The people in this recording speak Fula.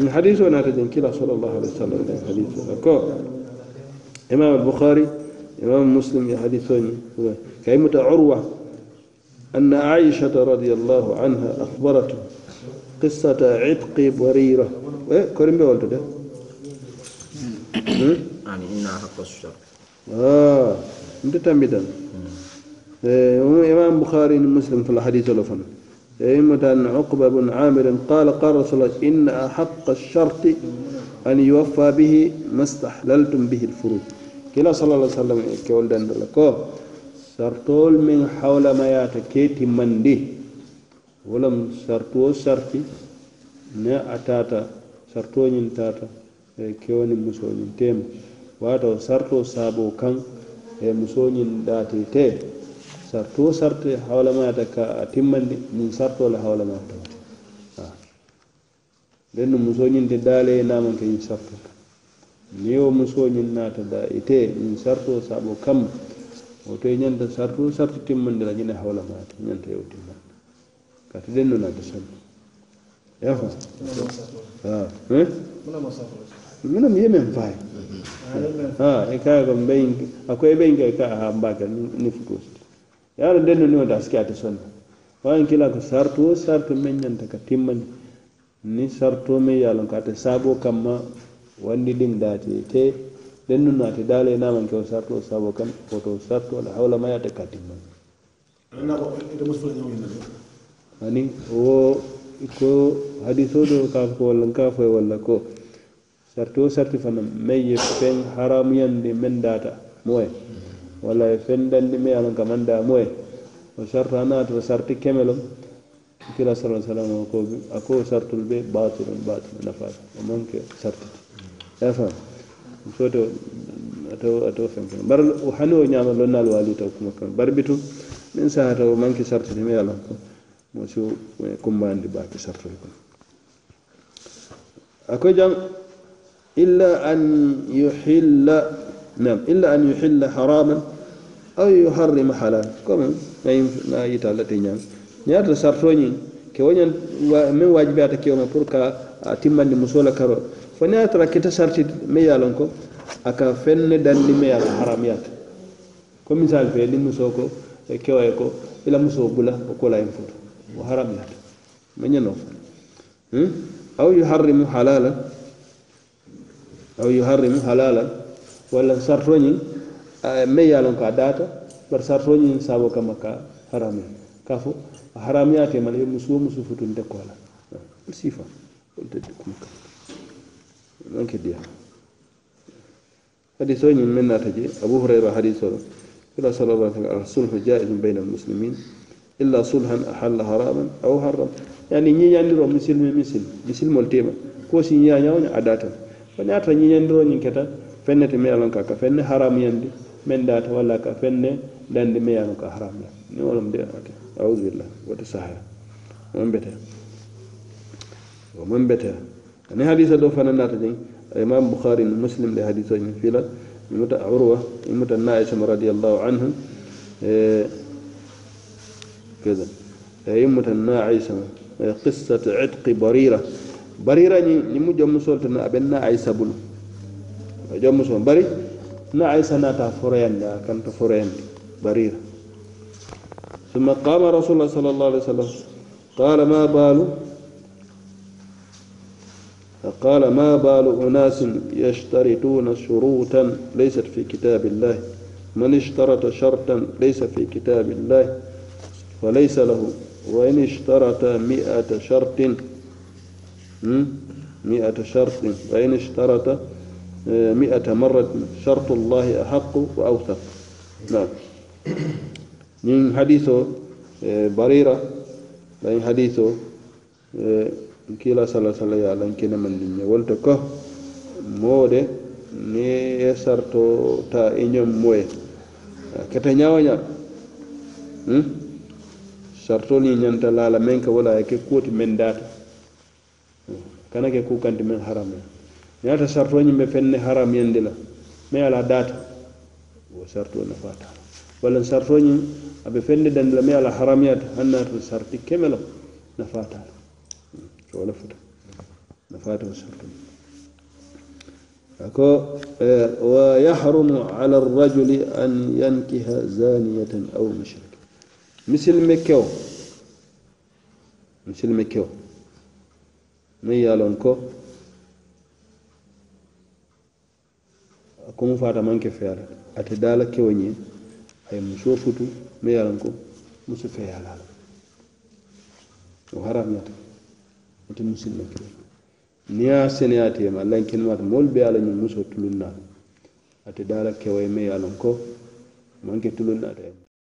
الحديث أنا تجن كلا صلى الله عليه وسلم الحديث أكو إمام البخاري إمام مسلم يحدثني كلمة عروة أن عائشة رضي الله عنها أخبرته قصة عتق بريرة إيه كريم بولد ده يعني إنها حق الشر آه أنت تنبدا إيه، إمام بخاري مسلم في الحديث الأفنى أئمة أن عقبة بن عامر قال قال رسول الله إن أحق الشرط أن يوفى به ما استحللتم به الفروج كلا صلى الله عليه وسلم كولدن لكو سرطول من حول ما ياتكيت من دي ولم سرطو سرطي نا أتاتا سرطو نتاتا كيوني مسو تيم واتو سرطو سابو كان إيه مسو داتي تي sarto sarte hawlama ata ka a timmandi min sartole hawlama tawat nden no musoñinde daale e namanke in sarto ni o musoñin naata da ite min sarto saabo kam oto e ñanta sarto sarto timmandira ñine hawlama ata ñanta yew timmand kati den no nadde sam yafa eh? minam ye men faye a e kaa ko mbeyi akoye ɓeyi ka ka ha mbakel ni futuusa ye ala dendu niŋo ta a ate sonna waŋ kila ko sarto wo sarto manyan daga ka ni sarto meŋ yalon ka ta sabo ate saaboo kamma wandidiŋ daate te dendu no na daala ye na man wo sarto sabo kan kam woto sarto la hawlamaya ate ka timmani ani o ko hadiso do ka ko walla nka foye ko sarto sarto sarti fanaŋ meŋ ye feŋ de meŋ daata moye mm. walla e fendandi me ala gamande amoye o sarta anaata o sarti kemelom kira sala sallam ako ako sartul ɓe batulum batul nafaade o manque sartiti yafan soto ato ato fenke bar hani o ñama lonnal wali taw kumakam barbitu min saha taw manque sartiti me ala ko mosi e kumbandi baki sartul kon ako jam illa an yuhilla nam illa an yuhilla haraman aw yuharrima halal quand même nayi na yita alla te ñaami ñaata sartoñi ke woñan min waji beata kewo ma pour qua a timmandi musola karo fo ne atara kita sarti me yalon ko aka fenne dandi me yala haram yata ko misal fe li muso ko kewoye ko ila muso bula o kolayin foto o haram yata ma ñano hmm? aw yuharrimu halala aw yuharrimu halalan walla sartoñin me yalon ka data bar sartoñin sabo kama ka harami ka fo a haramiyate mala ye musuwo musu futunte kola sifa donc diya hadiso ñin min nata je abou hurayra hadiso ɗo ila sala llah sallam alsulhu jaizum bayna almuslimin illa sulhan ahalla haraman aw harram yani ñiñandiro musilme musilme musilmol tema ko si ñiñañawoña a datan ko ñata ñiñandiro ñin keta fenne te meyalon ka ka fenne haramiyandi men data walla ka fenne dandi meyalon ka haramya ni wolum de ate a'udhu billah wata sahaya mon bete o mon bete ani hadisa do fana nata jeng imam bukhari no muslim de hadisa ni fila muta urwa muta naisha radiyallahu anhu كذا يمة الناعسة قصة عتق بريرة بريرة نمجم سلطنا أبن ناعسة بلو jomuso bari na aisanata foroyanda kanto foroyandi barira summa qama rasulullah sallallahu alaihi wasallam qala ma balu قال ما بال أناس يشترطون شروطا ليست في كتاب الله من اشترط شرطا ليس في كتاب الله وليس له وإن اشترط مئة شرط مئة شرط وإن اشترط mi'ata marratin chartu llahi ahaqu wa awsaq nam ñin hadis o e, barira lay hadis o e, kila sala sala ya lan kene man nin ne wolto ko moode ni e sarto ta e ñom moye kete ñawoñal hmm? sarto ni ñanta lala men ka wala ke kuoti men data kana ke kukanti men harame ñaata sartoñiŋ be feŋ ne haramuyandi la me ye a la daata wo sartoo nafaata la walla sartoñiŋ a be feŋ ne dandi la me ye a la haramuyata haŋ naata sarti keme la la wo futa nafaata wo sarto ako ويحرم على الرجل أن ينكح زانية أو مشركة مثل مكو مثل مكو من يالونكو komo fata manke a ta dala kewo ñe aye muso futu me yaran ko muso feyalala o haramñata ote musilma kilo ni a seneyatema allahn kelimata moolu be ala ñum muso a ta dala kewoye me yaran ko manke tulunnaata